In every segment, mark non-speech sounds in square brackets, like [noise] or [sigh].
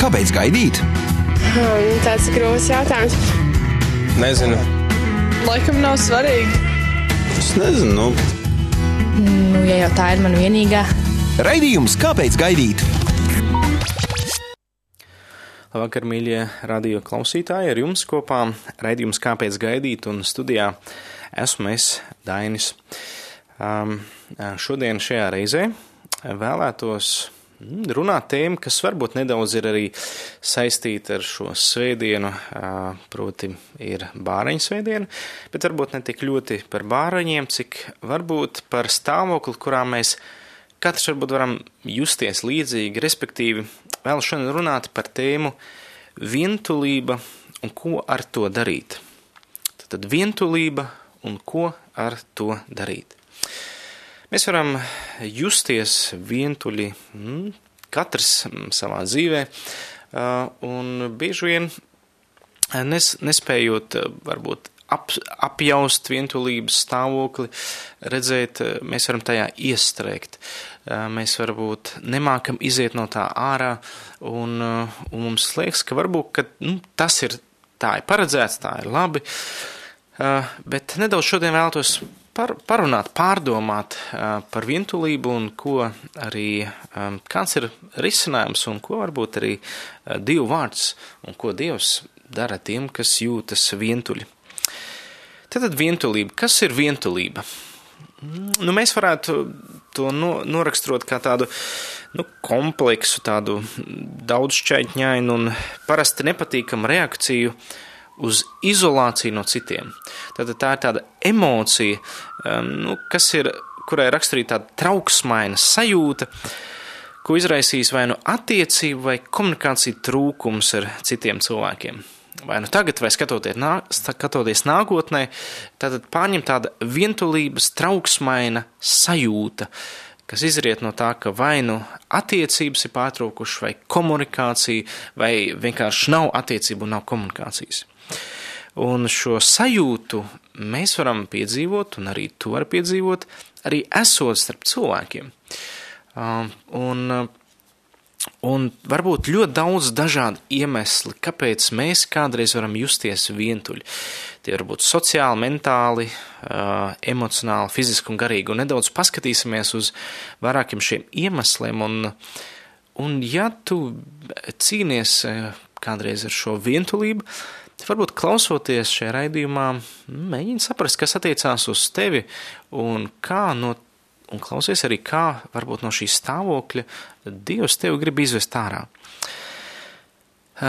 Kāpēc gaidīt? Hmm, tāds ir grūts jautājums. Nezinu. Laikam nav svarīgi. Es nezinu. Nu, Nu, ja jau tā ir mana vienīgā, Raidījums Kāpēc gaidīt? Labvakar, mīļie radio klausītāji, ar jums kopā raidījums Kāpēc gaidīt un studijā esmu es, Dainis. Um, šodien šajā reizē vēlētos runāt tēmu, kas varbūt nedaudz ir arī saistīta ar šo svētdienu, proti ir bāreņu svētdiena, bet varbūt ne tik ļoti par bāreņiem, cik varbūt par stāvokli, kurā mēs katrs varbūt varam justies līdzīgi, respektīvi vēl šodien runāt par tēmu vientulība un ko ar to darīt. Tad vientulība un ko ar to darīt. Mēs varam justies vientuļi, mm, katrs mm, savā dzīvē, uh, un bieži vien nes, nespējot uh, varbūt ap, apjaust vientulības stāvokli, redzēt, uh, mēs varam tajā iestrēgt. Mēs varbūt nemākam iziet no tā ārā, un, un mums liekas, ka varbūt ka, nu, tas ir tā ir paredzēts, tā ir labi. Bet nedaudz šodien vēlētos par, parunāt, pārdomāt par vientulību un ko arī, kāds ir risinājums un ko varbūt arī divu vārds un ko Dievs dara tiem, kas jūtas vientuļi. Tātad vientulība. Kas ir vientulība? Nu, mēs varētu to no, noraksturot kā tādu nu, kompleksu, tādu daudzšķaitņainu un parasti nepatīkamu reakciju uz izolāciju no citiem. Tātad tā ir tāda emocija, nu, kas ir, kurai raksturīta tāda trauksmaina sajūta, ko izraisīs vai nu attiecību vai komunikācija trūkums ar citiem cilvēkiem vai nu tagad, vai skatoties, nā, skatoties nākotnē, tad pārņem tāda vientulības trauksmaina sajūta, kas izriet no tā, ka vai nu attiecības ir pārtraukušas, vai komunikācija, vai vienkārši nav attiecību un nav komunikācijas. Un šo sajūtu mēs varam piedzīvot, un arī to var piedzīvot, arī esot starp cilvēkiem. Um, un Un varbūt ļoti daudz dažādu iemeslu, kāpēc mēs kādreiz varam justies vientuļi. Tie var būt sociāli, mentāli, emocionāli, fiziski un garīgi. Un nedaudz paskatīsimies uz vairākiem šiem iemesliem. Un, un ja tu cīnies kādreiz ar šo vientulību, varbūt klausoties šajā raidījumā, mēģini saprast, kas attiecās uz tevi un kā no un klausies arī, kā varbūt no šī stāvokļa Dievs tevi grib izvest ārā.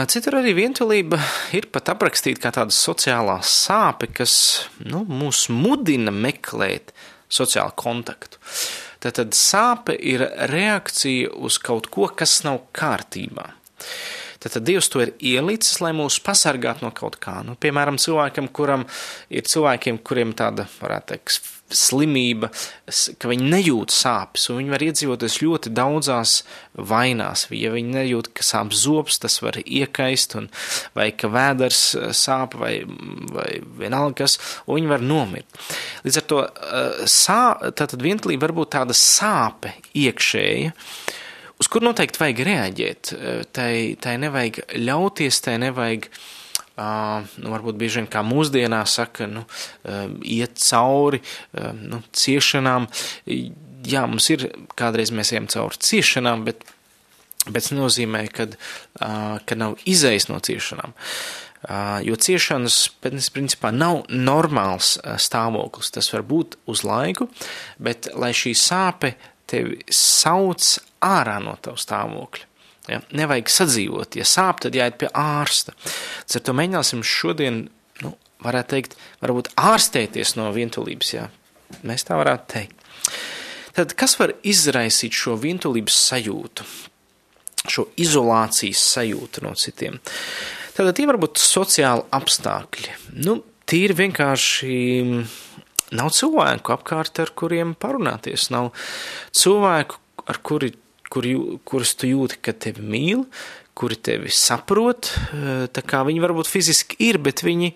Citur arī vientulība ir pat aprakstīta kā tāda sociālā sāpe, kas nu, mūs mudina meklēt sociālu kontaktu. Tātad sāpe ir reakcija uz kaut ko, kas nav kārtībā. Tātad Dievs to ir ielicis, lai mūs pasargātu no kaut kā. Nu, piemēram, cilvēkam, kuram ir cilvēkiem, kuriem tāda, varētu teikt, slimība, ka viņi nejūt sāpes, un viņi var iedzīvoties ļoti daudzās vainās. Ja viņi nejūt, ka sāp zops, tas var iekaist, un, vai ka vēders sāp, vai, vai vienalga kas, un viņi var nomirt. Līdz ar to sā, tātad vientlība var būt tāda sāpe iekšēja, uz kur noteikti vajag reaģēt. Tai, tai nevajag ļauties, tai nevajag uh, Uh, nu, varbūt bieži vien kā mūsdienās saka, nu, uh, iet cauri uh, nu, ciešanām. Jā, mums ir kādreiz mēs ejam cauri ciešanām, bet, bet tas nozīmē, ka, ka nav izejas no ciešanām. Jo ciešanas, principā, nav normāls stāvoklis. Tas var būt uz laiku, bet lai šī sāpe tevi sauc ārā no tava stāvokļa. Ja, nevajag sadzīvot, ja sāp, tad jāiet pie ārsta. Ar to mēģināsim šodien, nu, varētu teikt, varbūt ārstēties no vientulības, jā. Mēs tā varētu teikt. Tad kas var izraisīt šo vientulības sajūtu, šo izolācijas sajūtu no citiem? Tātad tie var būt sociāli apstākļi. Nu, tīri vienkārši nav cilvēku apkārt, ar kuriem parunāties, nav cilvēku, ar kuri kur, kurus tu jūti, ka tevi mīl, kuri tevi saprot. Eh, tā kā viņi varbūt fiziski ir, bet viņi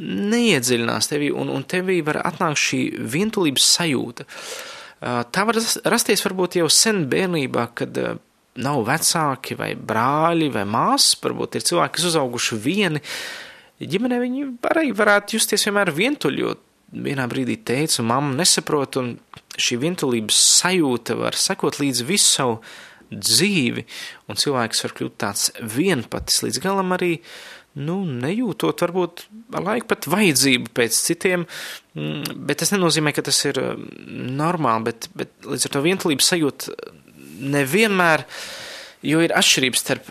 neiedziļinās tevi, un, un tevī var atnākt šī vientulības sajūta. Eh, tā var rasties varbūt jau sen bērnībā, kad eh, nav vecāki vai brāļi vai māsas, varbūt ir cilvēki, kas uzauguši vieni. Ģimenē viņi arī varētu justies vienmēr vientuļi, jo vienā brīdī teica, mamma nesaprot, un šī vientulības sajūta var sekot līdz visu savu dzīvi, un cilvēks var kļūt tāds vienpatis līdz galam arī, nu, nejūtot varbūt ar laiku pat vajadzību pēc citiem, mm, bet tas nenozīmē, ka tas ir normāli, bet, bet līdz ar to vientulības sajūta nevienmēr, jo ir atšķirības starp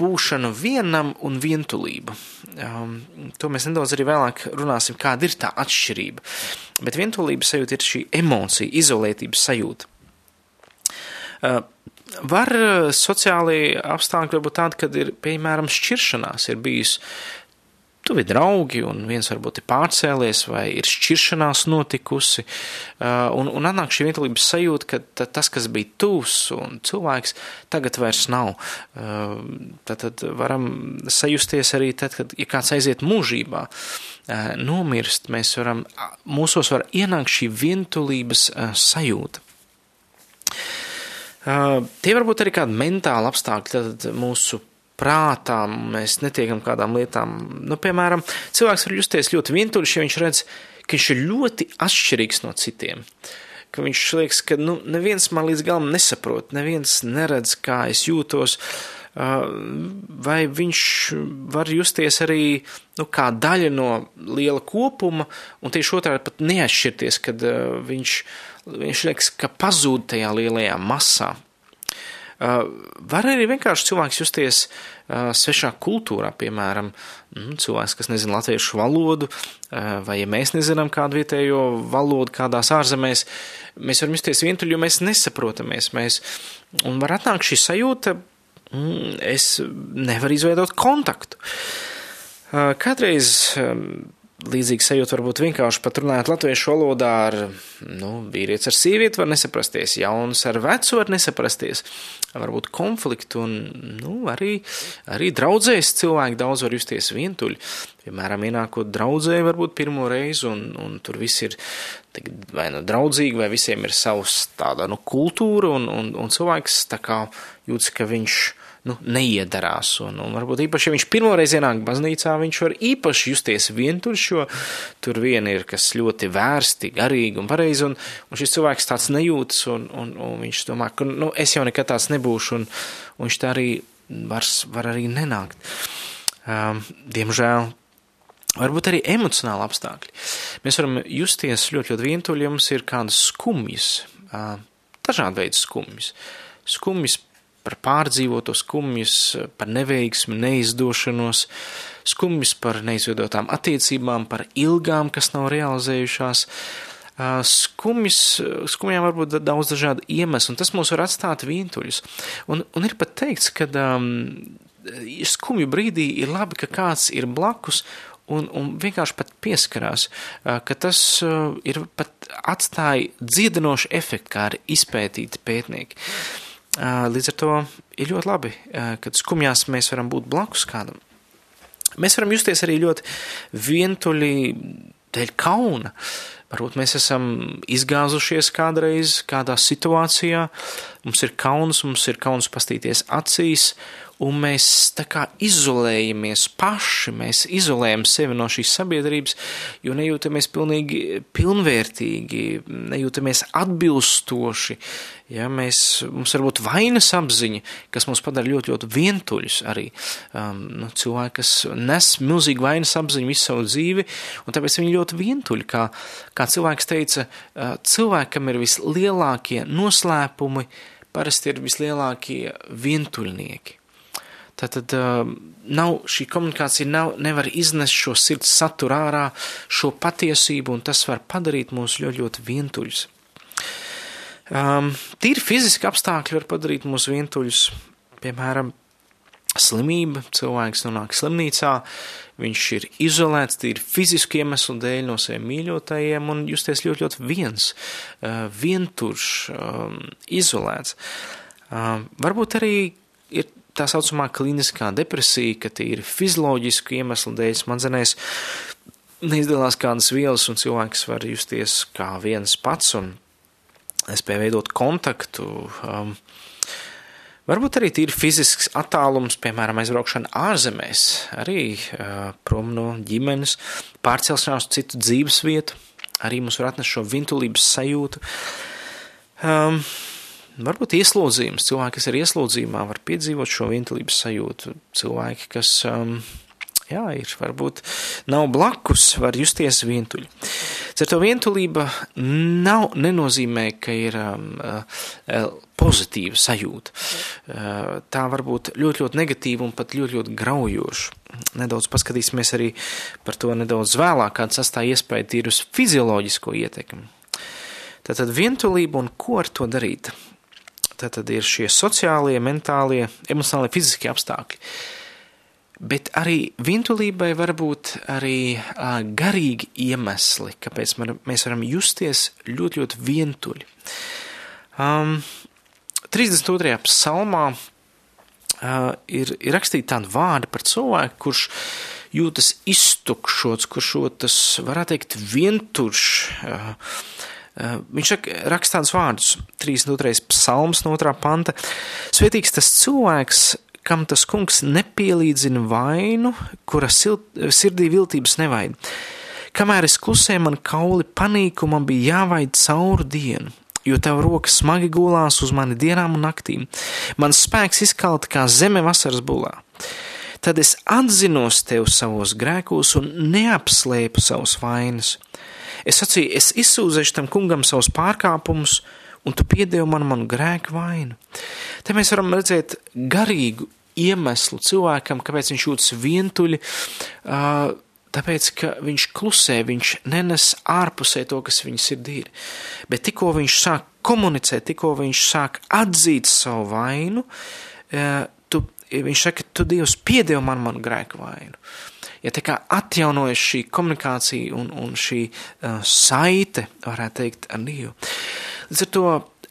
būšanu vienam un vientulību. Um, to mēs nedaudz arī vēlāk runāsim, kāda ir tā atšķirība. Bet vientulības sajūta ir šī emocija, izolētības sajūta. Uh, var sociāli apstākļi būt tādi, kad ir, piemēram, šķiršanās, ir bijis tuvi draugi, un viens varbūt ir pārcēlies, vai ir šķiršanās notikusi, un, un atnāk šī vientulības sajūta, ka tas, kas bija tūs un cilvēks, tagad vairs nav. Tad, tad varam sajusties arī tad, kad, ja kāds aiziet mūžībā, nomirst, mēs varam, mūsos var ienākt šī vientulības sajūta. Tie varbūt arī kādi mentāli apstākļi, tad mūsu prātā mēs netiekam kādām lietām. Nu, piemēram, cilvēks var justies ļoti vientuļš, ja viņš redz, ka viņš ir ļoti atšķirīgs no citiem. Ka viņš liekas, ka nu, neviens man līdz galam nesaprot, neviens neredz, kā es jūtos. Vai viņš var justies arī nu, kā daļa no liela kopuma, un tieši otrādi pat neatšķirties, kad viņš, viņš liekas, ka pazūd tajā lielajā masā. Uh, var arī vienkārši cilvēks justies uh, svešā kultūrā, piemēram, mm, cilvēks, kas nezina latviešu valodu, uh, vai ja mēs nezinām kādu vietējo valodu kādās ārzemēs, mēs varam justies vientuļi, jo mēs nesaprotamies. Mēs, un var atnākt šī sajūta, mm, es nevaru izveidot kontaktu. Kādreiz līdzīga sajūta varbūt vienkārši pat runājot latviešu valodā ar, nu, vīrietis ar sievieti var nesaprasties, jauns ar vecu var nesaprasties, varbūt konfliktu un, nu, arī, arī draudzēs cilvēki daudz var justies vientuļi. Piemēram, ienākot draudzē varbūt pirmo reizi un, un tur viss ir vai nu draudzīgi, vai visiem ir savs tāda, nu, kultūra un, un, un cilvēks tā kā jūtas, ka viņš nu, neiedarās. Un, un varbūt īpaši, ja viņš pirmoreiz ienāk baznīcā, viņš var īpaši justies vientuļš, jo tur vien ir kas ļoti vērsti, garīgi un pareizi, un, un šis cilvēks tāds nejūtas, un, un, un viņš domā, ka nu, es jau nekad tāds nebūšu, un, un viņš tā arī var, var arī nenākt. Um, diemžēl Varbūt arī emocionāli apstākļi. Mēs varam justies ļoti, ļoti vientuļi, ja mums ir kādas skumjas, dažādi veidi skumjas. Skumjas par pārdzīvoto skumjas, par neveiksmi, neizdošanos, skumjas par neizvedotām attiecībām, par ilgām, kas nav realizējušās. Skumjas, skumjām var būt daudz dažādu iemeslu, un tas mūs var atstāt vientuļus. Un, un ir pat teikts, ka um, skumju brīdī ir labi, ka kāds ir blakus un, un vienkārši pat pieskarās, ka tas ir pat atstāja dziedinošu efektu, kā arī izpētīti pētnieki. Līdz ar to ir ļoti labi, kad skumjās mēs varam būt blakus kādam. Mēs varam justies arī ļoti vientuļi dēļ kauna. Varbūt mēs esam izgāzušies kādreiz kādā situācijā, mums ir kauns, mums ir kauns pastīties acīs, un mēs tā kā izolējamies paši, mēs izolējam sevi no šīs sabiedrības, jo nejūtamies pilnīgi pilnvērtīgi, nejūtamies atbilstoši, ja mēs, mums varbūt vainas apziņa, kas mūs padara ļoti, ļoti vientuļus arī, um, nu, cilvēki, kas nes milzīgi vainas apziņu visu savu dzīvi, un tāpēc viņi ļoti vientuļi, kā, kā cilvēks teica, uh, cilvēkam ir vislielākie noslēpumi, parasti ir vislielākie vientuļnieki. Tātad uh, nav šī komunikācija, nav, nevar iznest šo sirds saturu ārā, šo patiesību, un tas var padarīt mūs ļoti, ļoti vientuļus. Um, tīri fiziski apstākļi var padarīt mūs vientuļus, piemēram, slimība, cilvēks nonāk slimnīcā, viņš ir izolēts tīri fizisku iemeslu dēļ no saviem mīļotajiem un justies ļoti, ļoti viens, uh, vientuļš, um, izolēts. Uh, varbūt arī tā saucamā kliniskā depresija, ka tie ir fizioloģisku iemeslu dēļ smadzenēs neizdalās kādas vielas, un cilvēks var justies kā viens pats un nespēja veidot kontaktu. Um, Varbūt arī tīri fizisks attālums, piemēram, aizbraukšana ārzemēs, arī uh, prom no ģimenes, pārcelšanās uz citu dzīves vietu, arī mums var atnest šo vintulības sajūtu. Um, varbūt ieslodzījums, cilvēki, kas ir ieslodzījumā, var piedzīvot šo vintulības sajūtu. Cilvēki, kas um, jā, ir varbūt nav blakus, var justies vientuļi. Ar to vientulība nav, nenozīmē, ka ir um, uh, pozitīva sajūta. Uh, tā var būt ļoti, ļoti negatīva un pat ļoti, ļoti graujoša. Nedaudz paskatīsimies arī par to nedaudz vēlāk, kāda sastāja iespēja tīri uz fizioloģisko ietekmi. Tātad vientulība un ko ar to darīt? Tātad ir šie sociālie, mentālie, emocionālie, fiziskie apstākļi. Bet arī vientulībai var būt arī uh, garīgi iemesli, kāpēc man, mēs varam justies ļoti, ļoti vientuļi. Um, 32. psalmā uh, ir, ir rakstīti tādi vārdi par cilvēku, kurš jūtas iztukšots, kurš jūtas, varētu teikt, vientuļš. Uh, viņš raksta tādus vārdus, 32. psalms no 2. panta. Svētīgs tas cilvēks, kam tas kungs nepielīdzina vainu, kura sirdī viltības nevaid. Kamēr es klusēju, man kauli panīkumam bija jāvaid cauri dienu, jo tev rokas smagi gulās uz mani dienām un naktīm. Mans spēks izkalta kā zeme vasaras bulā. Tad es atzinos tev savos grēkos un neapslēpu savus vainas. Es sacīju, es izsūdzēšu tam kungam savus pārkāpumus, un tu piedevi man manu grēku vainu. Te mēs varam redzēt garīgu iemeslu cilvēkam, kāpēc viņš jūtas vientuļi, tāpēc, ka viņš klusē, viņš nenes ārpusē to, kas viņa sirdī ir. Bet tikko viņš sāk komunicēt, tikko viņš sāk atzīt savu vainu, tu, viņš saka, tu Dievs piedev man manu grēku vainu. Ja tā kā atjaunojas šī komunikācija un, un šī uh, saite, varētu teikt, ar Dievu. Līdz ar to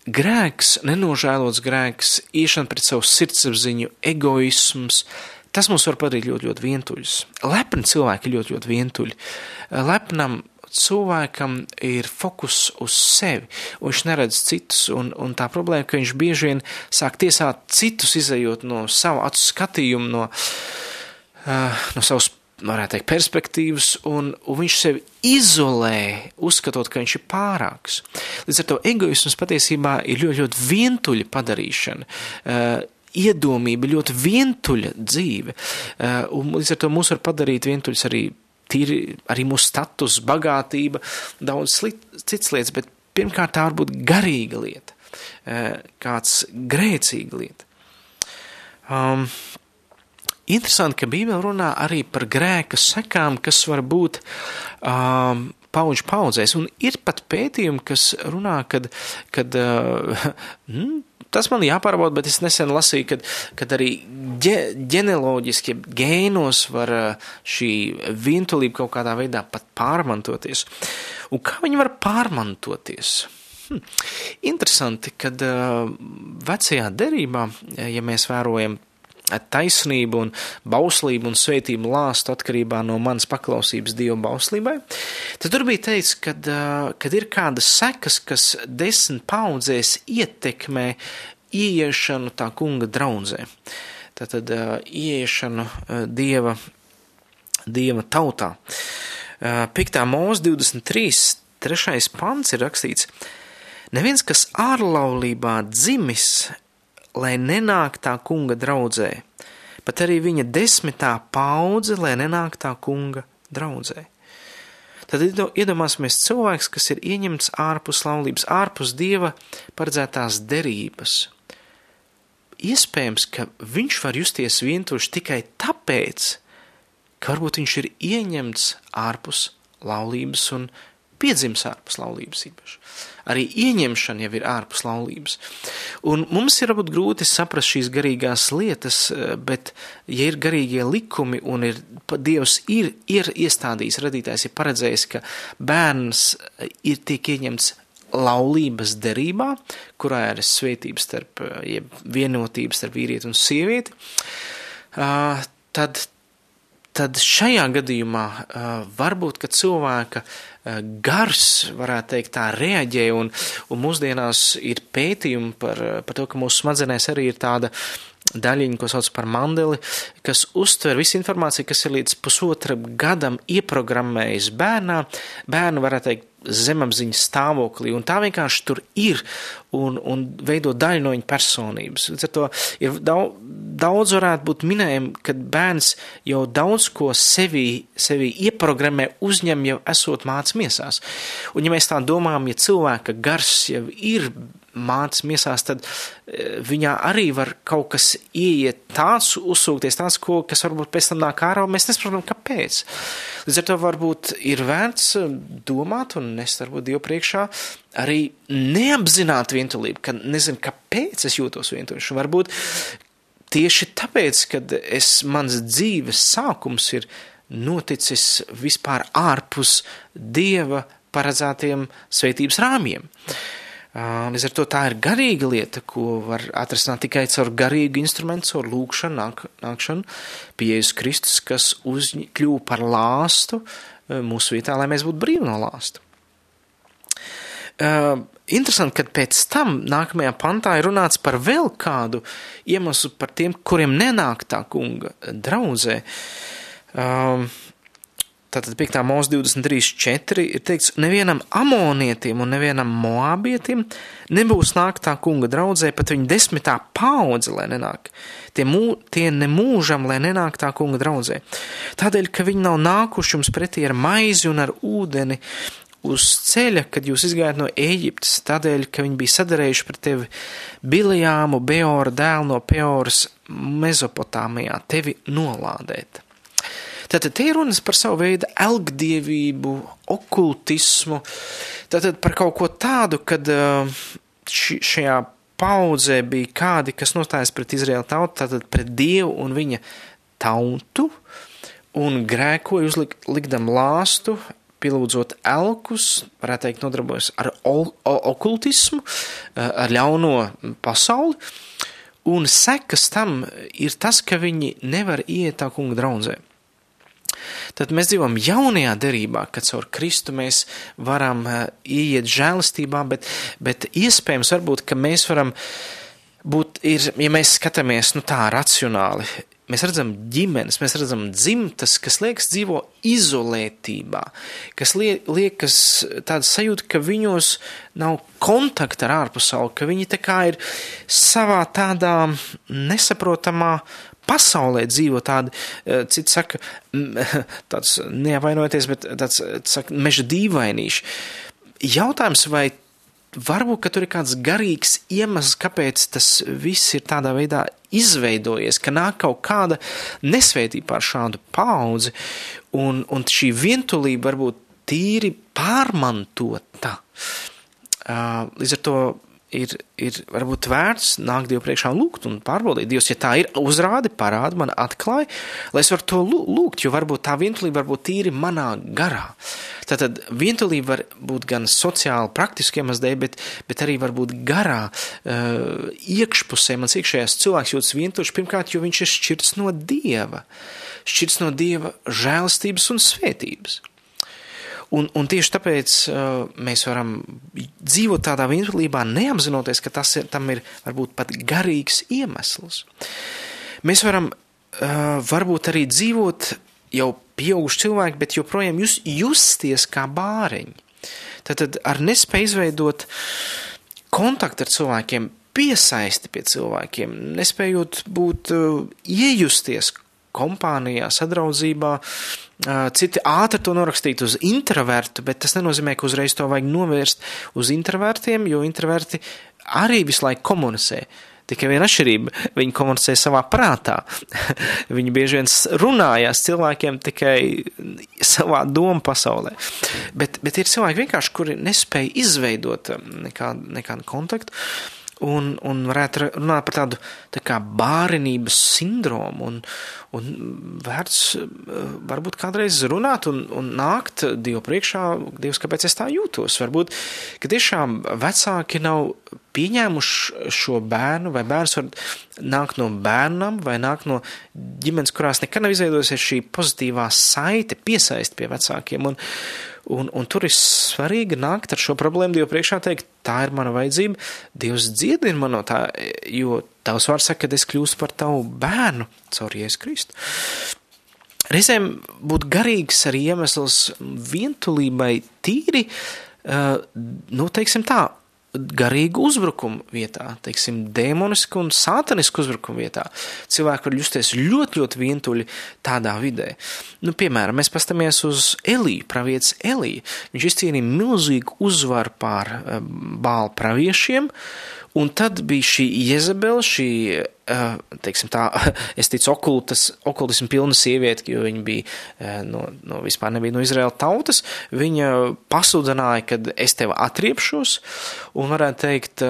grēks, nenožēlots grēks, iešana pret savu sirdsapziņu, egoisms, tas mums var padarīt ļoti, ļoti vientuļus. Lepni cilvēki ir ļoti, ļoti vientuļi. Lepnam cilvēkam ir fokus uz sevi, un viņš neredz citus, un, un tā problēma, ka viņš bieži vien sāk tiesāt citus, izējot no savu acu skatījumu, no, uh, no savas varētu teikt, perspektīvas, un, un viņš sevi izolē, uzskatot, ka viņš ir pārāks. Līdz ar to egoisms patiesībā ir ļoti, ļoti vientuļa padarīšana. Uh, iedomība, ļoti vientuļa dzīve, uh, un līdz ar to mūs var padarīt vientuļus arī tīri, arī mūsu status, bagātība, daudz slit, cits lietas, bet pirmkārt tā var būt garīga lieta, uh, kāds grēcīga lieta. Um, Interesanti, ka Bībele runā arī par grēka sekām, kas var būt um, pauģu paudzēs, un ir pat pētījumi, kas runā, kad, kad uh, [laughs] mm, tas man jāpārbauda, bet es nesen lasīju, kad, kad arī ģe, ģenealoģiski gēnos var uh, šī vientulība kaut kādā veidā pat pārmantoties. Un kā viņi var pārmantoties? Hm. Interesanti, kad uh, vecajā derībā, ja mēs vērojam taisnību un bauslību un svētību lāstu atkarībā no manas paklausības Dieva bauslībai, tad tur bija teikts, kad, kad ir kādas sekas, kas desmit paudzēs ietekmē ieiešanu tā kunga draudzē. Tātad ieiešanu Dieva, Dieva tautā. 5. mūs 23. trešais pants ir rakstīts, neviens, kas ārlaulībā dzimis, lai nenāk tā kunga draudzē, pat arī viņa desmitā paudze, lai nenāk tā kunga draudzē. Tad iedomāsimies cilvēks, kas ir ieņemts ārpus laulības, ārpus dieva paredzētās derības. Iespējams, ka viņš var justies vientuļš tikai tāpēc, ka varbūt viņš ir ieņemts ārpus laulības un piedzims ārpus laulības īpaši arī ieņemšana jau ir ārpus laulības. Un mums ir varbūt grūti saprast šīs garīgās lietas, eh, bet, ja ir garīgie likumi un ir, Dievs ir, ir iestādījis, radītājs ir paredzējis, ka bērns eh, ir tiek ieņemts laulības derībā, kurā ir svētības starp, eh, jeb vienotības starp vīrieti un sievieti, tad tad šajā gadījumā varbūt, ka cilvēka gars, varētu teikt, tā reaģē, un, un mūsdienās ir pētījumi par, par to, ka mūsu smadzenēs arī ir tāda daļiņa, ko sauc par mandeli, kas uztver visu informāciju, kas ir līdz pusotra gadam ieprogrammējis bērnā. Bērnu, varētu teikt, zemapziņas stāvoklī, un tā vienkārši tur ir un, un veido daļu no viņa personības. Līdz ar to ir daudz, daudz varētu būt minējumi, kad bērns jau daudz ko sevī, sevī ieprogrammē, uzņem jau esot mācības miesās. Un ja mēs tā domājam, ja cilvēka gars jau ir mācas miesās, tad e, viņā arī var kaut kas ieiet tāds, uzsūkties tāds, ko, kas varbūt pēc tam nāk ārā, un mēs nesaprotam, kāpēc. Līdz ar to varbūt ir vērts e, domāt un nest varbūt Dievu priekšā arī neapzināt vientulību, ka nezinu, kāpēc es jūtos vientuļš. Varbūt tieši tāpēc, kad es, mans dzīves sākums ir noticis vispār ārpus Dieva paredzētiem sveitības rāmjiem. Uh, Līdz ar to tā ir garīga lieta, ko var atrasināt tikai caur garīgu instrumentu, caur lūkšanu, nāk, nākšanu pie Jēzus Kristus, kas uzkļūst par lāstu mūsu vietā, lai mēs būtu brīvi no lāsta. Uh, interesanti, ka pēc tam nākamajā pantā ir runāts par vēl kādu iemeslu par tiem, kuriem nenāk tā kunga draudzē. Tātad 5. mūzika 23.4 ir teikts, nevienam amonietim un nevienam moabietim nebūs nākt tā kunga draudzē, pat viņa desmitā paudze, lai nenāk. Tie, mū, tie nemūžam, lai nenāk tā kunga draudzē. Tādēļ, ka viņi nav nākuši jums pretī ar maizi un ar ūdeni uz ceļa, kad jūs izgājāt no Ēģiptes, tādēļ, ka viņi bija sadarējuši pret tevi Bilijāmu, Beora dēlu no Peoras Mezopotāmijā, tevi nolādēt. Tātad te ir runas par savu veidu elgdievību, okultismu, tātad par kaut ko tādu, kad ši, šajā paudzē bija kādi, kas nostājas pret Izraēlu tautu, tātad pret Dievu un viņa tautu, un grēkoja uzlik, likdam lāstu, pielūdzot elkus, varētu teikt, nodarbojas ar okultismu, ar ļauno pasauli, un sekas tam ir tas, ka viņi nevar iet tā kunga draudzē. Tad mēs dzīvojam jaunajā derībā, kad caur Kristu mēs varam uh, ieiet žēlastībā, bet, bet iespējams varbūt, ka mēs varam būt, ir, ja mēs skatāmies nu, tā racionāli, mēs redzam ģimenes, mēs redzam dzimtas, kas liekas dzīvo izolētībā, kas lie, liekas tāda sajūta, ka viņos nav kontakta ar ārpasauli, ka viņi tā kā ir savā tādā nesaprotamā pasaulē dzīvo tādi, eh, citi saka, [laughs] tāds neavainojoties, bet tāds, saka, meža dīvainīši. Jautājums, vai varbūt, tur ir kāds garīgs iemesls, kāpēc tas viss ir tādā veidā izveidojies, ka nāk kaut kāda nesvētība pār šādu paudzi, un, un šī vientulība varbūt tīri pārmantota. Uh, līdz ar to ir, ir varbūt vērts nākt Dievu priekšā un lūgt un pārbaudīt. Dievs, ja tā ir, uzrādi, parādi man, atklāj, lai es varu to lūgt, jo varbūt tā vientulība var būt tīri manā garā. Tātad vientulība var būt gan sociāli, praktiski iemeslu dēļ, bet, bet arī var būt garā, uh, iekšpusē. Mans iekšējais cilvēks jūtas vientuļš, pirmkārt, jo viņš ir šķirts no Dieva, šķirts no Dieva žēlastības un svētības. Un, un tieši tāpēc uh, mēs varam dzīvot tādā vientulībā, neapzinoties, ka tas ir, tam ir varbūt pat garīgs iemesls. Mēs varam uh, varbūt arī dzīvot jau pieauguši cilvēki, bet joprojām jūs, justies kā bāreņi. Tad ar nespēju izveidot kontaktu ar cilvēkiem, piesaisti pie cilvēkiem, nespējot būt, uh, iejusties kompānijā, sadraudzībā, Citi ātri to norakstīt uz introvertu, bet tas nenozīmē, ka uzreiz to vajag novērst uz introvertiem, jo introverti arī visu laiku komunicē. Tikai viena atšķirība - viņi komunicē savā prātā. [laughs] viņi bieži vien runājās cilvēkiem tikai savā domu pasaulē. Bet, bet ir cilvēki kuri nespēja izveidot nekādu, nekādu kontaktu. Un, un varētu runāt par tādu tā kā bārenības sindromu, un, un vērts varbūt kādreiz runāt un, un nākt Dievu priekšā, Dievs, kāpēc es tā jūtos. Varbūt, ka tiešām vecāki nav pieņēmuši šo bērnu, vai bērns var nākt no bērnam, vai nākt no ģimenes, kurās nekad nav izveidojusies šī pozitīvā saite, piesaist pie vecākiem. Un, Un, un tur ir svarīgi nākt ar šo problēmu Dievu priekšā, teikt, tā ir mana vajadzība, Dievs dziedina man no tā, jo tavs vārds saka, ka es kļūstu par tavu bērnu caur Jēzu Kristu. Reizēm būt garīgs arī iemesls vientulībai tīri, uh, nu, teiksim tā, garīgu uzbrukumu vietā, teiksim, demonisku un sātanisku uzbrukumu vietā. Cilvēki var justies ļoti, ļoti vientuļi tādā vidē. Nu, piemēram, mēs pastamies uz Eliju, pravietis Eliju. Viņš izcīnīja milzīgu uzvaru pār uh, bālu praviešiem, un tad bija šī Jezebela, šī teiksim tā, [laughs] es ticu, okultas, okultismu pilna sieviete, jo viņa bija no, no vispār nebija no Izraēla tautas, viņa pasludināja, ka es tevi atriepšos, un varētu teikt,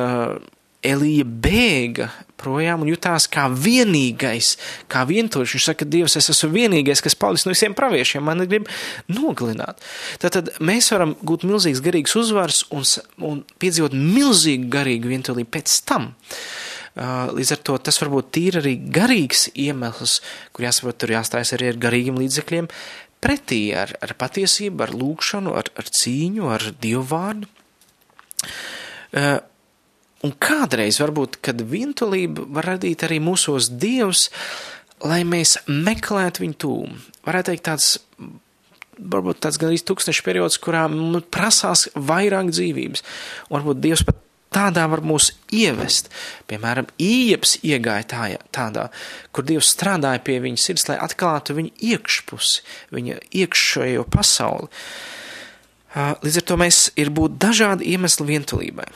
Elija bēga projām un jutās kā vienīgais, kā vientuļš. Viņš saka, Dievs, es esmu vienīgais, kas palicis no visiem praviešiem, man grib nogalināt. Tātad mēs varam gūt milzīgs garīgs uzvars un, un piedzīvot milzīgu garīgu vientulību pēc tam. Uh, Līdz ar to tas var būt tīri arī garīgs iemesls, kur jāsaprot, tur jāstājas arī ar garīgiem līdzekļiem, pretī ar, ar patiesību, ar lūkšanu, ar, ar cīņu, ar dievu vārdu. Un kādreiz varbūt, kad vientulība var radīt arī mūsos dievs, lai mēs meklētu viņu tūmu. Varētu teikt tāds, varbūt tāds gandrīz tūkstoši periods, kurā prasās vairāk dzīvības. Un varbūt dievs pat tādā var mūs ievest. Piemēram, Īeps iegāja tā, tādā, kur Dievs strādāja pie viņa sirds, lai atklātu viņa iekšpusi, viņa iekšējo pasauli. Līdz ar to mēs ir būt dažādi iemesli vientulībai.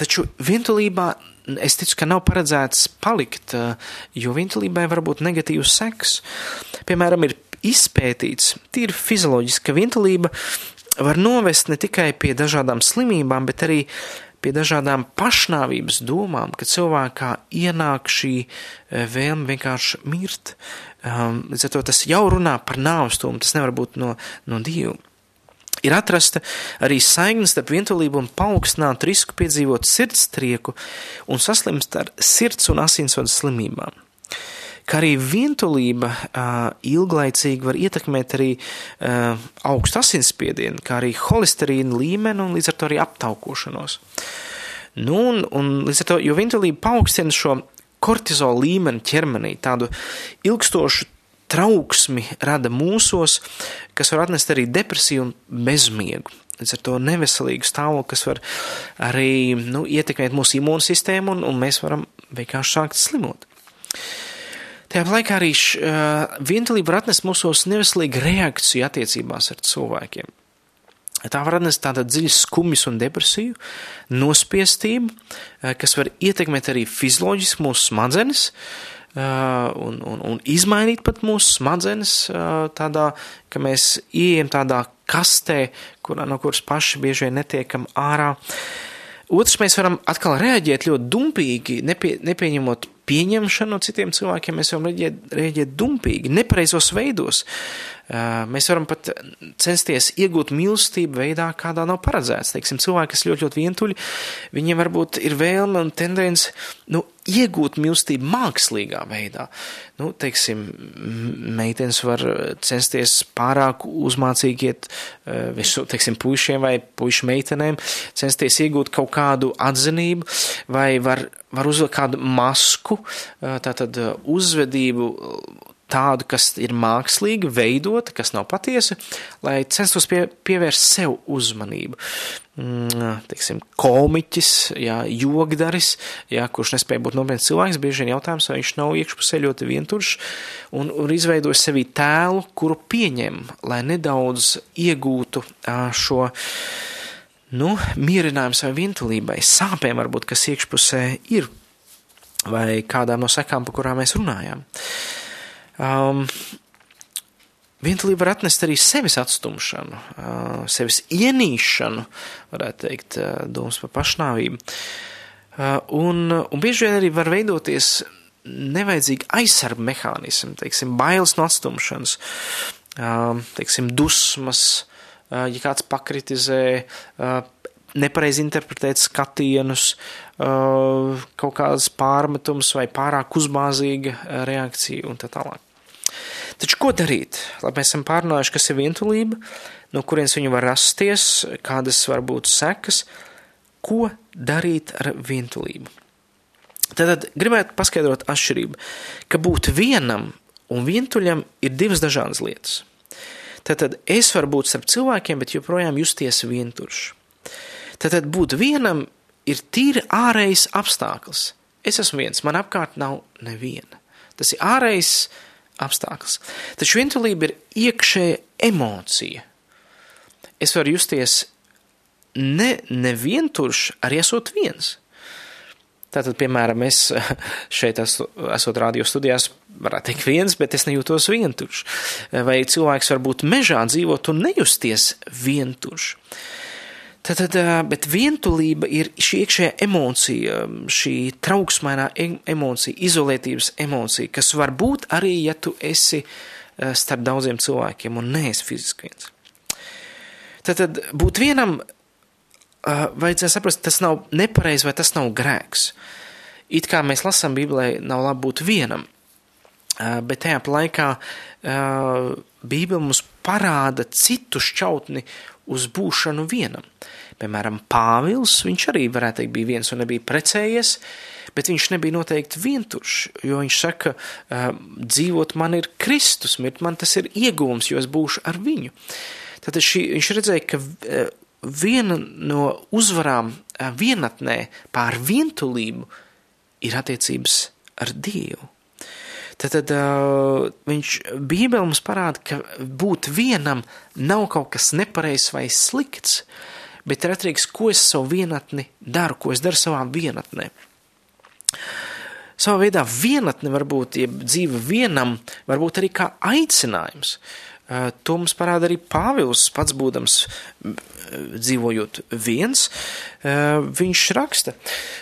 Taču vientulībā es ticu, ka nav paredzēts palikt, jo vientulībai var būt negatīvs seks. Piemēram, ir izpētīts, tīri fizioloģiski, ka vientulība var novest ne tikai pie dažādām slimībām, bet arī pie dažādām pašnāvības domām, ka cilvēkā ienāk šī e, vēlme vienkārši mirt. Um, līdz ar to tas jau runā par nāvstumu, tas nevar būt no, no Dieva. Ir atrasta arī saikne starp vientulību un paaugstinātu risku piedzīvot sirdstrieku un saslimst ar sirds un asinsvadu slimībām ka arī vientulība uh, ilglaicīgi var ietekmēt arī uh, augstu asinsspiedienu, kā arī holesterīna līmeni un līdz ar to arī aptaukošanos. Nu, un, un līdz ar to, jo vientulība paaugstina šo kortizola līmeni ķermenī, tādu ilgstošu trauksmi rada mūsos, kas var atnest arī depresiju un bezmiegu. Līdz ar to neveselīgu stāvokli, kas var arī nu, ietekmēt mūsu imūnsistēmu, un, un mēs varam vienkārši sākt slimot. Tajā laikā arī uh, vientulība var atnest mūsos neveselīgu reakciju attiecībās ar cilvēkiem. Tā var atnest tādu dziļu skumjas un depresiju, nospiestību, kas var ietekmēt arī fizioloģiski mūsu smadzenes, uh, un, un, un izmainīt pat mūsu smadzenes uh, tādā, ka mēs ieejam tādā kastē, kurā, no kuras paši bieži vien netiekam ārā. Otrs, mēs varam atkal reaģēt ļoti dumpīgi, nepie, nepieņemot pieņemšanu no citiem cilvēkiem, mēs varam reaģēt, reaģēt dumpīgi, nepareizos veidos. Mēs varam pat censties iegūt mīlestību veidā, kādā nav paredzēts. Teiksim, cilvēki, kas ļoti, ļoti vientuļi, viņiem varbūt ir vēlme un tendence nu, iegūt mīlestību mākslīgā veidā. Nu, teiksim, meitenes var censties pārāk uzmācīgi iet visu, teiksim, puišiem vai puišu meitenēm, censties iegūt kaut kādu atzinību, vai var, var uzvilkt kādu masku, tātad uzvedību tādu, kas ir mākslīgi veidota, kas nav patiesa, lai censtos pie, pievērst sev uzmanību. Mm, teiksim, komiķis, jā, jogdaris, jā, kurš nespēja būt nopietns cilvēks, bieži vien jautājums, vai viņš nav iekšpusē ļoti vientuļš un, un izveidojas sevī tēlu, kuru pieņem, lai nedaudz iegūtu šo, nu, mierinājumu savai vientulībai, sāpēm varbūt, kas iekšpusē ir, vai kādām no sekām, par kurām mēs runājām. Uh, Um, Vientulība var atnest arī sevis atstumšanu, uh, sevis ienīšanu, varētu teikt, uh, domas par pašnāvību. Uh, un, un bieži vien arī var veidoties nevajadzīgi aizsargu mehānismi, teiksim, bailes no atstumšanas, teiksim, dusmas, ja kāds pakritizē, nepareizi interpretēt skatienus, kaut kādas pārmetums vai pārāk uzbāzīga uh, reakcija un tā tālāk. Taču ko darīt? Labi, mēs esam pārnājuši, kas ir vientulība, no kurienes viņa var rasties, kādas var būt sekas, ko darīt ar vientulību. Tad gribētu paskaidrot atšķirību, ka būt vienam un vientuļam ir divas dažādas lietas. Tātad es varu būt starp cilvēkiem, bet joprojām justies vientuļš. Tātad būt vienam ir tīri ārējs apstākļus. Es esmu viens, man apkārt nav neviena. Tas ir ārējs apstākļus. Taču vientulība ir iekšēja emocija. Es varu justies ne, nevienturš, arī esot viens. Tātad, piemēram, es [laughs] šeit esmu, esot radio studijās, varētu teikt viens, bet es nejūtos vientuļš. Vai cilvēks var būt mežā dzīvot un nejusties vientuļš. Tātad, bet vientulība ir šī iekšējā emocija, šī trauksmainā emocija, izolētības emocija, kas var būt arī, ja tu esi starp daudziem cilvēkiem un neesi fiziski viens. Tātad būt vienam, vajadzēja saprast, tas nav nepareizi vai tas nav grēks. It kā mēs lasām Bībelē, nav labi būt vienam, bet tajā laikā Bībele mums parāda citu šķautni uz būšanu vienam. Piemēram, Pāvils, viņš arī varētu teikt, bija viens un nebija precējies, bet viņš nebija noteikti vientuļš, jo viņš saka, dzīvot man ir Kristus, mirt man tas ir iegūms, jo es būšu ar viņu. Tātad šī, viņš redzēja, ka viena no uzvarām vienatnē pār vientulību ir attiecības ar Dievu. Tad, tad uh, viņš Bībelē mums parāda, ka būt vienam nav kaut kas nepareizs vai slikts, bet ir atkarīgs, ko es savu vienatni daru, ko es daru savā vienatnē. Savā veidā vienatne var būt, ja dzīve vienam, var būt arī kā aicinājums. Uh, to mums parāda arī Pāvils, pats būdams dzīvojot viens, viņš raksta,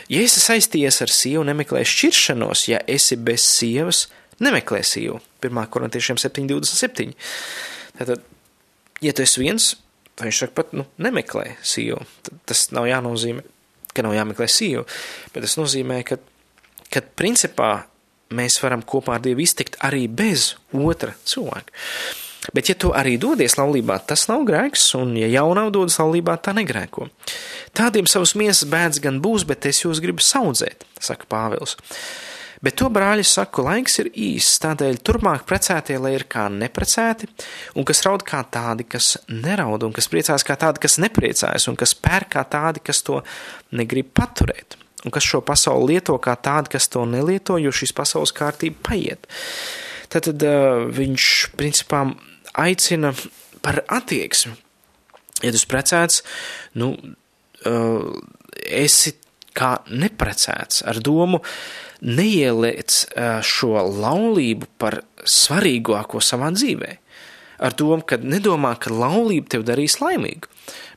ja esi saistījies ar sievu, nemeklē šķiršanos, ja esi bez sievas, nemeklē sīvu. 1. korintiešiem 7,27. Tātad, ja tu esi viens, tad viņš saka, pat nu, nemeklē sīvu. Tas nav jānozīmē, ka nav jāmeklē sīvu, bet tas nozīmē, ka, ka principā mēs varam kopā ar Dievu iztikt arī bez otra cilvēka. Bet, ja tu arī dodies laulībā, tas nav grēks, un, ja jau nav dodas laulībā, tā negrēko. Tādiem savus miesas bēdz gan būs, bet es jūs gribu saudzēt, saka Pāvils. Bet to brāļi saku, laiks ir īss, tādēļ turpmāk precētie, lai ir kā neprecēti, un kas raud kā tādi, kas neraud, un kas priecājas kā tādi, kas nepriecājas, un kas pērk kā tādi, kas to negrib paturēt, un kas šo pasauli lieto kā tādi, kas to nelieto, jo šīs pasaules kārtība paiet. Tad, tad uh, viņš principā aicina par attieksmi. Ja tu precēts, nu, uh, esi kā neprecēts ar domu, neieliec šo laulību par svarīgāko savā dzīvē. Ar domu, ka nedomā, ka laulība tev darīs laimīgu.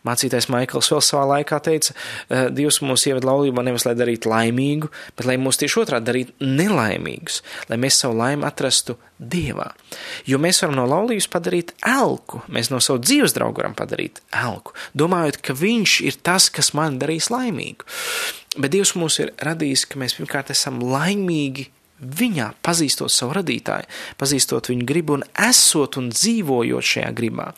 Mācītais Maikls vēl savā laikā teica, Dievs mūs ieved laulībā nevis lai darītu laimīgu, bet lai mūs tieši otrādi darītu nelaimīgus, lai mēs savu laimi atrastu Dievā. Jo mēs varam no laulības padarīt elku, mēs no savu dzīves draugu varam padarīt elku, domājot, ka viņš ir tas, kas man darīs laimīgu. Bet Dievs mūs ir radījis, ka mēs pirmkārt esam laimīgi viņā, pazīstot savu radītāju, pazīstot viņu gribu un esot un dzīvojot šajā gribā.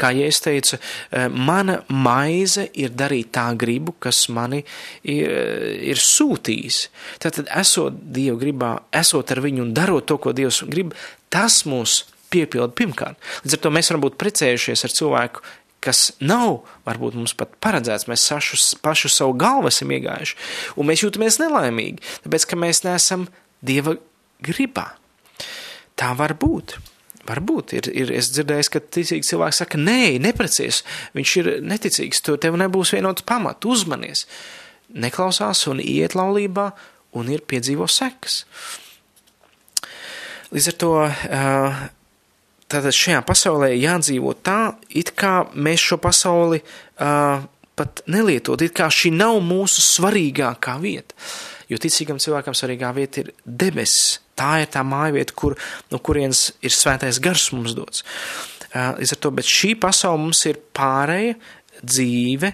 Kā ja es teicu, eh, mana maize ir darīt tā gribu, kas mani ir, ir sūtījis. Tātad, esot Dieva gribā, esot ar viņu un darot to, ko Dievs grib, tas mūs piepilda pirmkārt. Līdz ar to mēs varam būt precējušies ar cilvēku, kas nav, varbūt mums pat paredzēts, mēs sašu, pašu savu galvu esam iegājuši, un mēs jūtamies nelaimīgi, tāpēc, ka mēs neesam Dieva gribā. Tā var būt. Varbūt ir, ir es dzirdēju, ka ticīgs cilvēks saka, nē, neprecies, viņš ir neticīgs, to tev nebūs vienots pamats, uzmanies. Neklausās un iet laulībā un ir piedzīvo sekas. Līdz ar to tātad šajā pasaulē jādzīvo tā, it kā mēs šo pasauli pat nelietot, it kā šī nav mūsu svarīgākā vieta. Jo ticīgam cilvēkam svarīgā vieta ir debesis. Tā ir tā māja vieta, kur, no kurienes ir svētais gars mums dots. Līdz ar to, bet šī pasaule mums ir pārēja dzīve,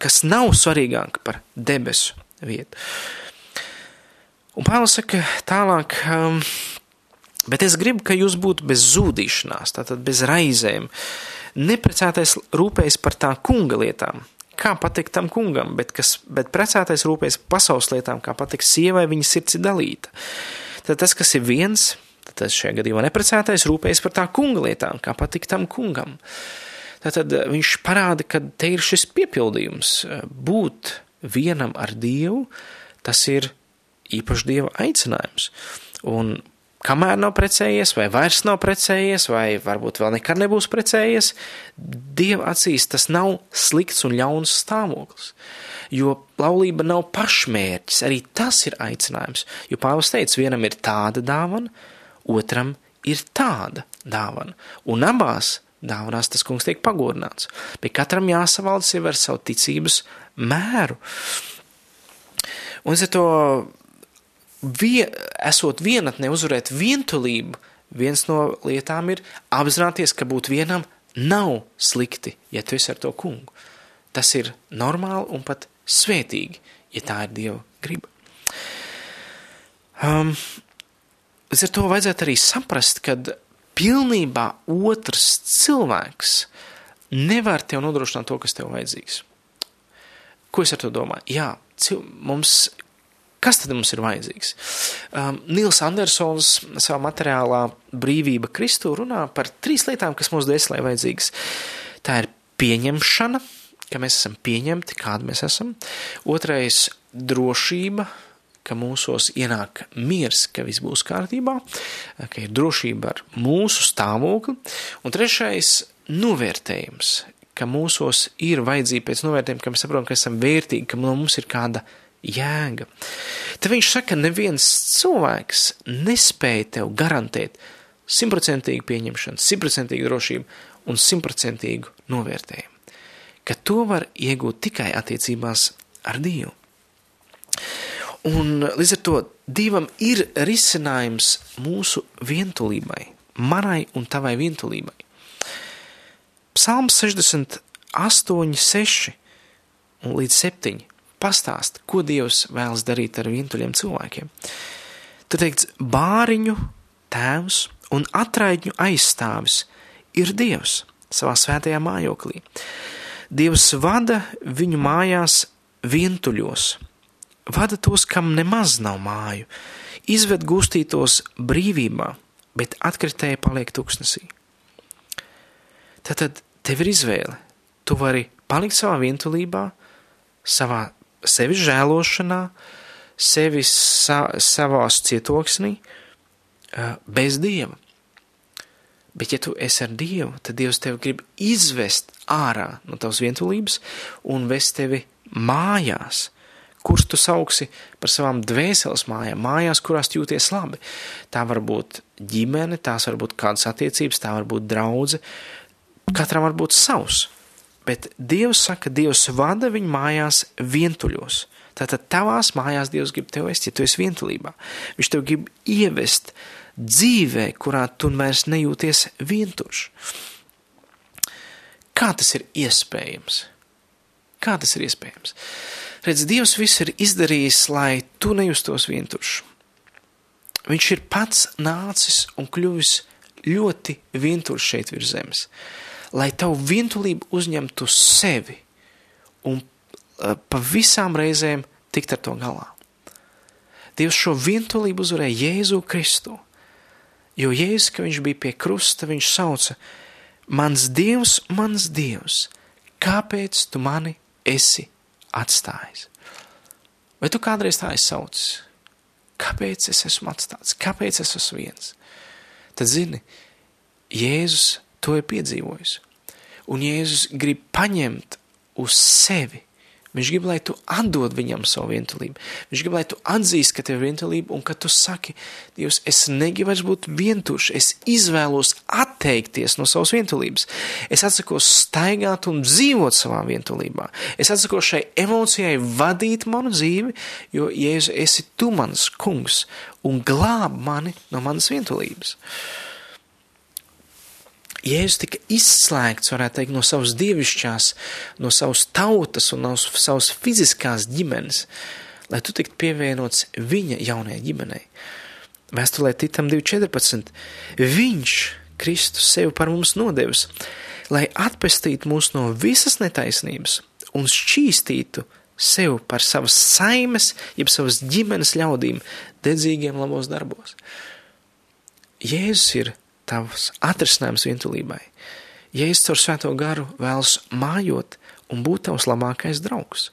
kas nav svarīgāka par debesu vietu. Un Pāvils saka tālāk, bet es gribu, ka jūs būtu bez zūdīšanās, tātad bez raizēm. Neprecētais rūpējas par tā kunga lietām, kā patikt tam kungam, bet, kas, bet precētais rūpējas pasaules lietām, kā patikt sievai, viņa sirds ir dalīta. Tad tas, kas ir viens, tad šajā gadījumā neprecētais rūpējas par tā kunga lietām, kā patikt tam kungam. Tātad viņš parāda, ka te ir šis piepildījums. Būt vienam ar Dievu, tas ir īpaši Dieva aicinājums. Un kamēr nav precējies, vai vairs nav precējies, vai varbūt vēl nekad nebūs precējies, Dieva acīs tas nav slikts un ļauns stāvoklis. Jo laulība nav pašmērķis, arī tas ir aicinājums. Jo Pāvils teica, vienam ir tāda dāvana, otram ir tāda dāvana. Un abās dāvanās tas kungs tiek pagodināts. Bet katram jāsavalda sev ar savu ticības mēru. Un ar to vie, esot vienatnē, uzvarēt vientulību, viens no lietām ir apzināties, ka būt vienam nav slikti, ja tu esi ar to kungu. Tas ir normāli un pat svētīgi, ja tā ir Dieva griba. Um, līdz ar to vajadzētu arī saprast, ka pilnībā otrs cilvēks nevar tev nodrošināt to, kas tev vajadzīgs. Ko es ar to domāju? Jā, mums Kas tad mums ir vajadzīgs? Um, Nils Andersons savā materiālā Brīvība Kristū runā par trīs lietām, kas mums dēslē vajadzīgas. Tā ir pieņemšana, ka mēs esam pieņemti, kādi mēs esam. Otrais - drošība, ka mūsos ienāk miers, ka viss būs kārtībā, ka ir drošība ar mūsu stāvokli. Un trešais - novērtējums, ka mūsos ir vajadzība pēc novērtējuma, ka mēs saprotam, ka esam vērtīgi, ka no mums ir kāda jēga. Te viņš saka, neviens cilvēks nespēja tev garantēt simtprocentīgu pieņemšanu, simtprocentīgu drošību un simtprocentīgu novērtējumu. Ka to var iegūt tikai attiecībās ar Dievu. Un līdz ar to Dievam ir risinājums mūsu vientulībai, manai un tavai vientulībai. Psalms 68, 6 un līdz 7 pastāst, ko Dievs vēlas darīt ar vientuļiem cilvēkiem. Tur teikts, bāriņu tēvs un atraidņu aizstāvis ir Dievs savā svētajā mājoklī. Dievs vada viņu mājās vientuļos, vada tos, kam nemaz nav māju, izved gustītos brīvībā, bet atkritēji paliek tuksnesī. Tātad tev ir izvēle. Tu vari palikt savā vientulībā, savā sevis žēlošanā, sevis sa, savās cietoksnī, bez Dieva. Bet, ja tu esi ar Dievu, tad Dievs tevi grib izvest ārā no tavas vientulības un vest tevi mājās, kurus tu sauksi par savām dvēseles mājām, mājās, kurās jūties labi. Tā var būt ģimene, tās var būt kādas attiecības, tā var būt draudze, katram var būt savs bet Dievs saka, Dievs vada viņu mājās vientuļos. Tātad tavās mājās Dievs grib tevi vest, ja tu esi vientulībā. Viņš tev grib ievest dzīvē, kurā tu vairs nejūties vientuļš. Kā tas ir iespējams? Kā tas ir iespējams? Redz, Dievs viss ir izdarījis, lai tu nejustos vientuļš. Viņš ir pats nācis un kļuvis ļoti vientuļš šeit virs zemes lai tavu vientulību uzņemtu sevi un uh, pa visām reizēm tikt ar to galā. Dievs šo vientulību uzvarēja Jēzu Kristu, jo Jēzus, ka viņš bija pie krusta, viņš sauca, mans Dievs, mans Dievs, kāpēc tu mani esi atstājis? Vai tu kādreiz tā esi saucis? Kāpēc es esmu atstāts? Kāpēc es esmu viens? Tad zini, Jēzus to ir piedzīvojis. Un Jēzus grib paņemt uz sevi Viņš grib, lai tu atdod viņam savu vientulību. Viņš grib, lai tu atzīst, ka tev ir vientulība un ka tu saki, Dievs, es negribu vairs būt vientušs, es izvēlos atteikties no savas vientulības. Es atsakos staigāt un dzīvot savā vientulībā. Es atsakos šai emocijai vadīt manu dzīvi, jo, Jēzu, esi tu mans kungs un glāb mani no manas vientulības. Jēzus tika izslēgts, varētu teikt, no savas dievišķās, no savas tautas un no savas fiziskās ģimenes, lai tu tiktu pievienots viņa jaunajai ģimenei. Vēstulē Titam 2.14. Viņš, Kristus, sevi par mums nodevis, lai atpestītu mūs no visas netaisnības un šķīstītu sev par savas saimes, jeb savas ģimenes ļaudīm dedzīgiem labos darbos. Jēzus ir tavs atrisinājums vientulībai. Jēzus caur svēto garu vēlas mājot un būt tavs labākais draugs.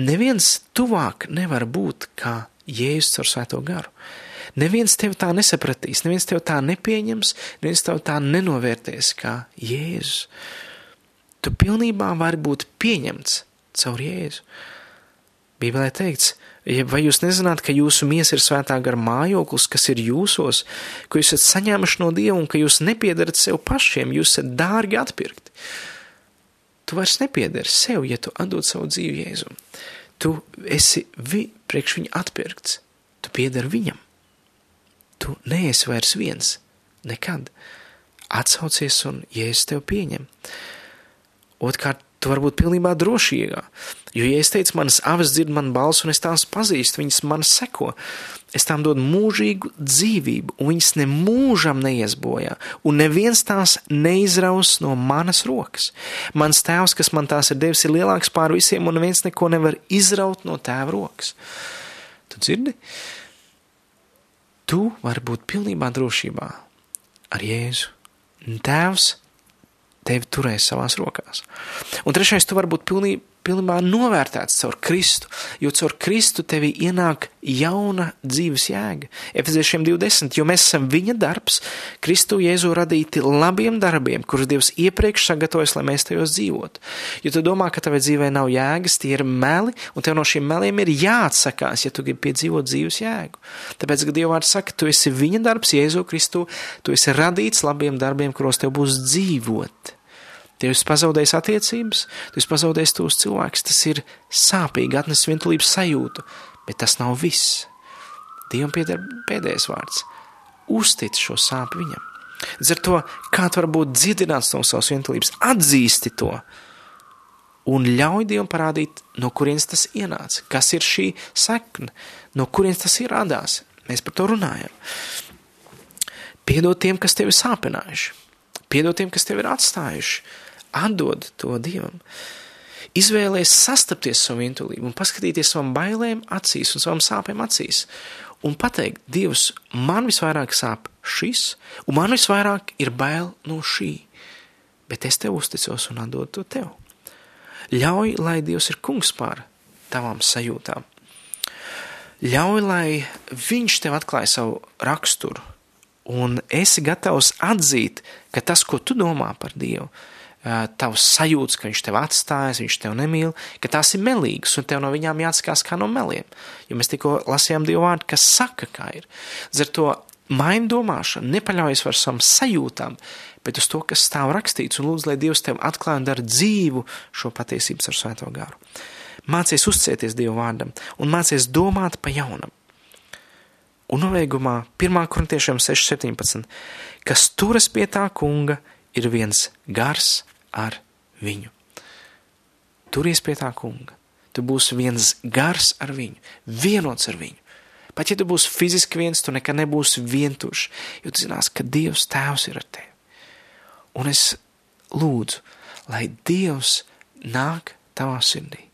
Neviens tuvāk nevar būt kā Jēzus caur svēto garu. Neviens tevi tā nesapratīs, neviens tevi tā nepieņems, neviens tevi tā nenovērtēs kā Jēzus. Tu pilnībā vari būt pieņemts caur Jēzu. Bībelē teikts, vai jūs nezināt, ka jūsu miesa ir svētā gara mājoklis, kas ir jūsos, ko jūs esat saņēmuši no Dieva un ka jūs nepiedarat sev pašiem, jūs esat dārgi atpirkti. Tu vairs nepiedari sev, ja tu atdod savu dzīvi Jēzum. Tu esi vi, priekš viņa atpirkts, tu piedari viņam. Tu neesi vairs viens, nekad. Atsaucies un Jēzus tev pieņem. Otkārt, tu vari būt pilnībā drošīgā. Jo, ja es teicu, manas avis dzird man balsu, un es tās pazīstu, viņas man seko, es tām dodu mūžīgu dzīvību, un viņas ne mūžam neies bojā, un neviens tās neizraus no manas rokas. Mans tēvs, kas man tās ir devis, ir lielāks pār visiem, un neviens neko nevar izraut no tēva rokas. Tu dzirdi? Tu vari būt pilnībā drošībā ar Jēzu. Tēvs tevi turēs savās rokās. Un trešais, tu vari būt pilnībā, pilnībā novērtēts caur Kristu, jo caur Kristu tevī ienāk jauna dzīves jēga. Efeziešiem 20, jo mēs esam viņa darbs, Kristu Jēzu radīti labiem darbiem, kurus Dievs iepriekš sagatavojas, lai mēs tajos dzīvotu. Jo tu domā, ka tavai dzīvē nav jēgas, tie ir meli, un tev no šiem meliem ir jāatsakās, ja tu gribi piedzīvot dzīves jēgu. Tāpēc, ka Dieva vārds saka, tu esi viņa darbs, Jēzu Kristu, tu esi radīts labiem darbiem, kuros tev būs dzīvot. Tu esi pazaudējis attiecības, tu esi pazaudējis tos cilvēkus. Tas ir sāpīgi, atnes vientulības sajūtu, bet tas nav viss. Dievam pieder pēdējais vārds. Uztic šo sāpju viņam. Līdz ar to, kā tu vari būt dziedināts no savas vientulības, atzīsti to un ļauj Dievam parādīt, no kurienes tas ienāca, kas ir šī sekne, no kurienes tas ir radās. Mēs par to runājam. Piedod tiem, kas tevi sāpinājuši, piedod tiem, kas tevi ir atstājuši, atdod to Dievam. Izvēlēties sastapties savu vientulību un paskatīties savam bailēm acīs un savam sāpēm acīs. Un pateikt, Dievs, man visvairāk sāp šis, un man visvairāk ir bail no šī, bet es tev uzticos un atdodu to tev. Ļauj, lai Dievs ir kungs pār tavām sajūtām. Ļauj, lai Viņš tev atklāja savu raksturu, un esi gatavs atzīt, ka tas, ko tu domā par Dievu, tavs sajūtas, ka viņš tev atstājas, viņš tev nemīl, ka tās ir melīgas un tev no viņām jāatskās kā no meliem. Jo mēs tikko lasījām Dievu vārdu, kas saka, kā ir. Ar to maini domāšanu, nepaļaujies par savām sajūtām, bet uz to, kas stāv rakstīts, un lūdzu, lai Dievs tev atklāj un dara dzīvu šo patiesības ar svēto garu. Mācies uzcieties Dievu vārdam un mācies domāt pa jaunam. Un novēgumā 1. korintiešiem 6.17. Kas turas pie tā kunga, ir viens gars ar viņu. Turies pie tā kunga. Tu būsi viens gars ar viņu, vienots ar viņu. Pat ja tu būsi fiziski viens, tu nekad nebūsi vientušs, jo tu zinās, ka Dievs Tēvs ir ar tevi. Un es lūdzu, lai Dievs nāk tavā sirdī,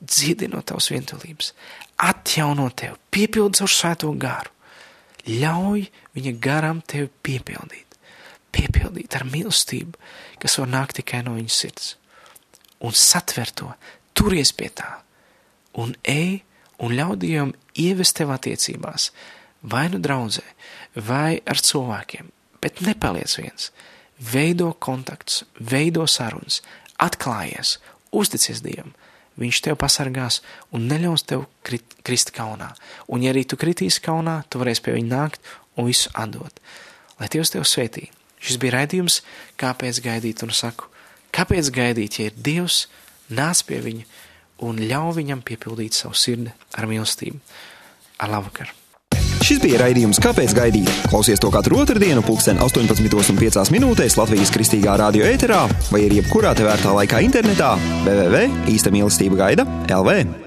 dziedinot tavas vientulības, atjauno tevi, piepildot ar svēto garu, ļauj viņa garam tevi piepildīt piepildīt ar mīlestību, kas var nākt tikai no viņas sirds. Un satver to, turies pie tā, un ej un ļauj Dievam ievest tev attiecībās, vai nu draudzē, vai ar cilvēkiem, bet nepaliec viens. Veido kontakts, veido sarunas, atklājies, uzticies Dievam, viņš tev pasargās un neļaus tev krit, krist kaunā. Un, ja arī tu kritīsi kaunā, tu varēsi pie viņa nākt un visu atdot. Lai Dievs tev svētī. Šis bija raidījums, kāpēc gaidīt un saku, kāpēc gaidīt, ja ir Dievs, nāc pie viņa un ļauj viņam piepildīt savu sirdi ar mīlestību. Ar labvakar! Šis bija raidījums Kāpēc gaidīt? Klausies to katru otrdienu, pulksten 18,5 minūtēs Latvijas kristīgā radio ēterā vai arī jebkurā tevērtā laikā internetā www.īsta mīlestība gaida LV.